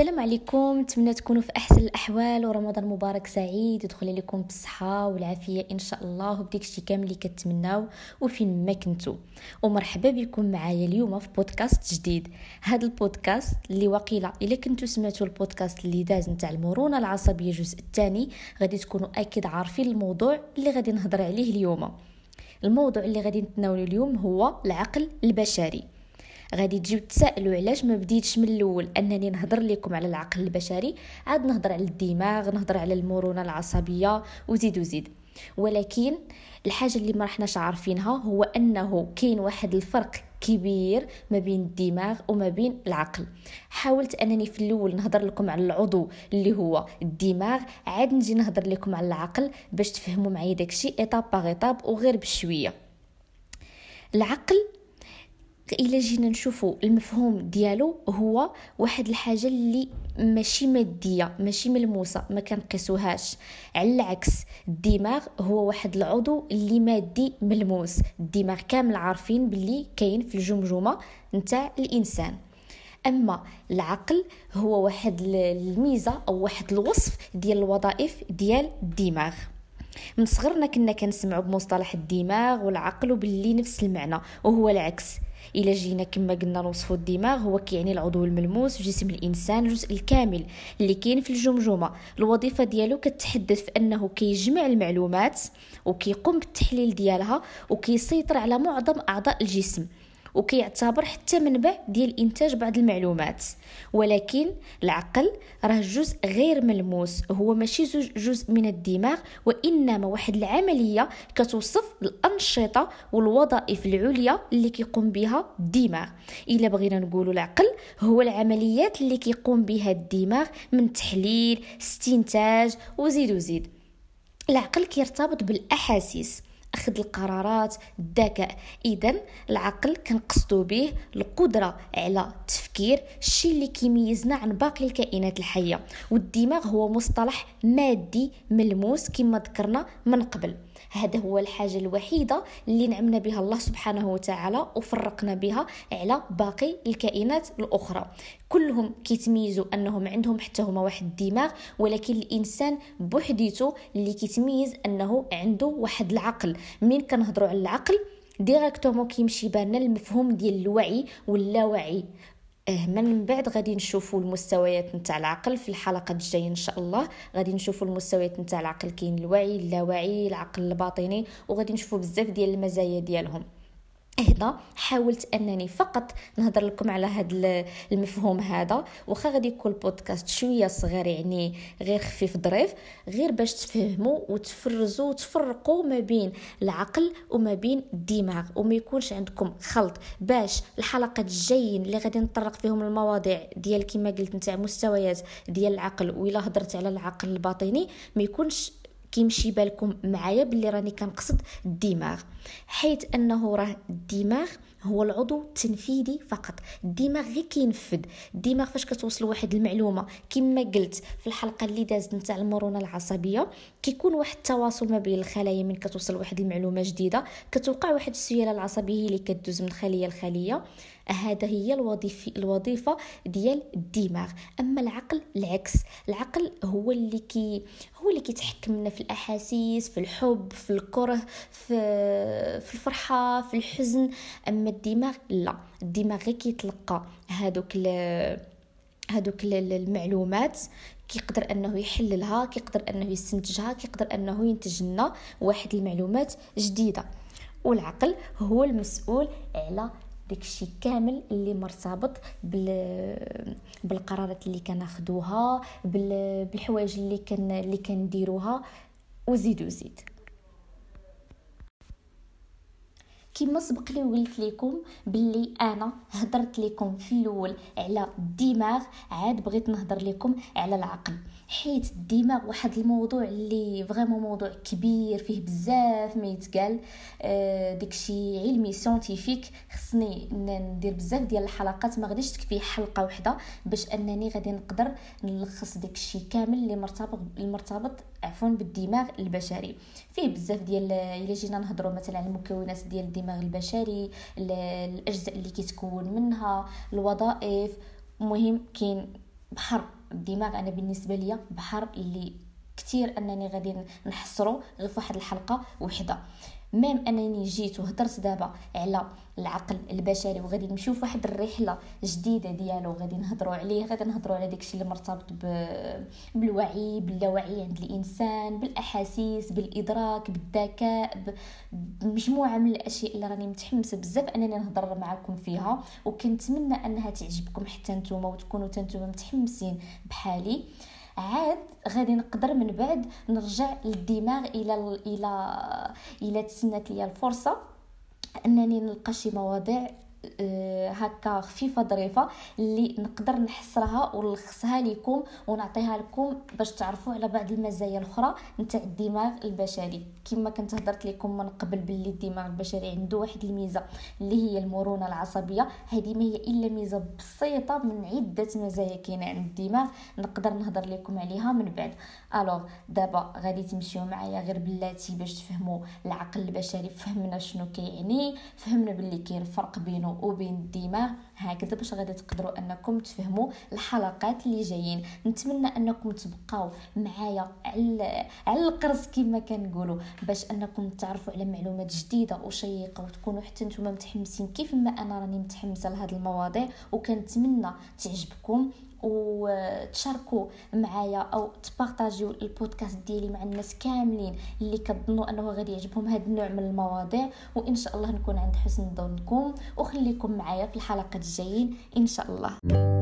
السلام عليكم. نتمنى تكونوا في أحسن الأحوال ورمضان مبارك سعيد. يدخل لكم بالصحة والعافية إن شاء الله وبديك الشيء كامل اللي كتمناو. وفين ما كنتو. ومرحبا بكم معايا اليوم في بودكاست جديد. هذا البودكاست اللي وقيله إلا كنتو سمعتوا البودكاست اللي داز نتاع المرونة العصبية الجزء الثاني غادي تكونوا أكيد عارفين الموضوع اللي غادي نهضر عليه اليوم. الموضوع اللي غادي نتناولو اليوم هو العقل البشري. غادي تجيو تسائلوا علاش ما بديتش من الأول؟ أنني نهضر لكم على العقل البشري عاد نهضر على الدماغ نهضر على المرونة العصبية وزيد وزيد. ولكن الحاجة اللي ما رحناش عارفينها هو أنه كاين واحد الفرق كبير ما بين الدماغ وما بين العقل. حاولت أنني في الأول نهضر لكم على العضو اللي هو الدماغ عاد نجي نهضر لكم على العقل باش تفهموا معايا داكشي ايطاب باغ ايطاب وغير بشوية. العقل إلا جينا نشوفوا المفهوم ديالو هو واحد الحاجة اللي ماشي مادية ماشي ملموسة ما كنقيسوهاش. على العكس الدماغ هو واحد العضو اللي مادي ملموس. الدماغ كامل عارفين باللي كاين في الجمجمة نتاع الإنسان. أما العقل هو واحد الميزة أو واحد الوصف ديال الوظائف ديال الدماغ. من صغرنا كنا كنسمعوا بمصطلح الدماغ والعقل وباللي نفس المعنى وهو العكس. إلا جينا كما قلنا نوصفوا الدماغ هو كيعني العضو الملموس في جسم الإنسان الجزء الكامل اللي كاين في الجمجمة. الوظيفة ديالو كتحدث في أنه كيجمع المعلومات وكيقوم بالتحليل ديالها وكيسيطر على معظم أعضاء الجسم. وكيعتبر حتى منبع ديال إنتاج بعض المعلومات. ولكن العقل راه جزء غير ملموس. هو ماشي جزء من الدماغ وإنما واحد العملية كتوصف الأنشطة والوظائف العليا اللي كيقوم بها الدماغ. إلا بغينا نقولوا العقل هو العمليات اللي كيقوم بها الدماغ من تحليل استنتاج وزيد وزيد. العقل كيرتبط بالأحاسيس. أخذ القرارات الذكاء. اذا العقل كنقصدو به القدرة على التفكير الشيء اللي كيميزنا عن باقي الكائنات الحية. والدماغ هو مصطلح مادي ملموس كما ذكرنا من قبل. هذا هو الحاجة الوحيدة اللي نعمنا بها الله سبحانه وتعالى وفرقنا بها على باقي الكائنات الأخرى. كلهم كيتميزوا أنهم عندهم حتى هما واحد الدماغ ولكن الإنسان بوحديته اللي كيتميز أنه عنده واحد العقل. من كنهضروا على العقل ديريكتومون كيمشي بالنا المفهوم ديال الوعي واللاوعي. آه من بعد غادي نشوفوا المستويات نتاع العقل في الحلقة الجاية إن شاء الله. غادي نشوفوا المستويات نتاع العقل كاين الوعي اللاوعي العقل الباطني وغادي نشوفوا بزاف ديال المزايا ديالهم. هنا حاولت أنني فقط نهضر لكم على هذا المفهوم هذا واخا غادي يكون البودكاست شوية صغير يعني غير خفيف ظريف غير باش تفهموا وتفرزوا وتفرقوا ما بين العقل وما بين الدماغ وما يكونش عندكم خلط باش الحلقات الجايين اللي غادي نطرق فيهم المواضيع ديال كما قلت نتاع مستويات ديال العقل وإلا هضرت على العقل الباطني ما يكونش كيمشي بالكم معايا باللي راني كنقصد الدماغ حيث أنه راه الدماغ هو العضو التنفيذي فقط. الدماغ غير كينفذ. الدماغ فاش كتوصل واحد المعلومة؟ كما قلت في الحلقة اللي دازت نتاع المرونة العصبية كيكون واحد التواصل ما بين الخلايا من كتوصل واحد المعلومة جديدة. كتوقع واحد السيالة العصبية اللي كدوز من خلية لخلية. هذا هي الوظيفه الوظيفة ديال الدماغ. أما العقل العكس. العقل هو اللي كي هو اللي كيتحكم لنا في الأحاسيس في الحب في الكره في في الفرحة في الحزن. أما الدماغ لا. الدماغ غير كيتلقى هادوك هادوك المعلومات كيقدر أنه يحللها كيقدر أنه يستنتجها كيقدر أنه ينتج لنا واحد المعلومات جديدة. والعقل هو المسؤول على داكشي كامل اللي مرتبط بال... بالقرارات اللي كناخذوها بال... بالحوايج اللي كان اللي كنديروها. وزيد وزيد. كما سبق لي وقلت لكم باللي أنا هضرت لكم في الأول على الدماغ عاد بغيت نهضر لكم على العقل. حيت الدماغ واحد الموضوع اللي فريمون موضوع كبير فيه بزاف ما يتقال. آه داكشي علمي سيانتيفيك خصني ندير بزاف ديال الحلقات ما غاديش تكفي حلقة واحدة باش أنني غادي نقدر نلخص داكشي كامل اللي مرتبط المرتبط عفوا بالدماغ البشري. فيه بزاف ديال إلا جينا نهضروا مثلا على المكونات ديال الدماغ البشري الأجزاء اللي كيتكون منها الوظائف. المهم كاين بحر الدماغ أنا بالنسبة ليا بحر اللي كثير أنني غادي نحصرو غير في واحد الحلقة وحدة. ميم أنني جيت وهضرت دابا على العقل البشري وغادي نمشيو في واحد الرحلة جديدة ديالو غادي نهضروا عليه غادي نهضروا على داكشي اللي مرتبط ب... بالوعي باللاوعي عند الإنسان بالأحاسيس بالإدراك بالذكاء بمجموعه من الأشياء اللي راني متحمسة بزاف أنني نهضر معكم فيها. وكنتمنى أنها تعجبكم حتى نتوما وتكونوا نتوما متحمسين بحالي. عاد غادي نقدر من بعد نرجع للدماغ إلى إلى إلى تسنات ليا الفرصة أنني نلقى شي مواضيع هكا خفيفة ظريفة اللي نقدر نحصرها ونلخصها لكم ونعطيها لكم باش تعرفوا على بعض المزايا الأخرى نتاع الدماغ البشري. كما كنت هضرت لكم من قبل باللي الدماغ البشري عنده واحد الميزة اللي هي المرونة العصبية. هذه ما هي إلا ميزة بسيطة من عدة مزايا كاينة عند الدماغ نقدر نهضر لكم عليها من بعد. الوغ دابا غادي تمشيو معايا غير بلاتي باش تفهموا العقل البشري فهمنا شنو كيعني فهمنا باللي كاين فرق بينه وبين الدماغ هكذا باش غادي تقدروا انكم تفهموا الحلقات اللي جايين. نتمنى انكم تبقاو معايا على على القرص كما كنقولوا باش انكم تعرفوا على معلومات جديدة وشيقة وتكونوا حتى نتوما متحمسين. كيف ما أنا راني متحمسة لهاد المواضيع وكنتمنى تعجبكم. وتشاركوا معايا أو تبارطاجيو البودكاست ديالي مع الناس كاملين اللي كتظنوا أنه غادي يعجبهم هذا النوع من المواضيع. وإن شاء الله نكون عند حسن ظنكم وخليكم معايا في الحلقات الجايين. إن شاء الله.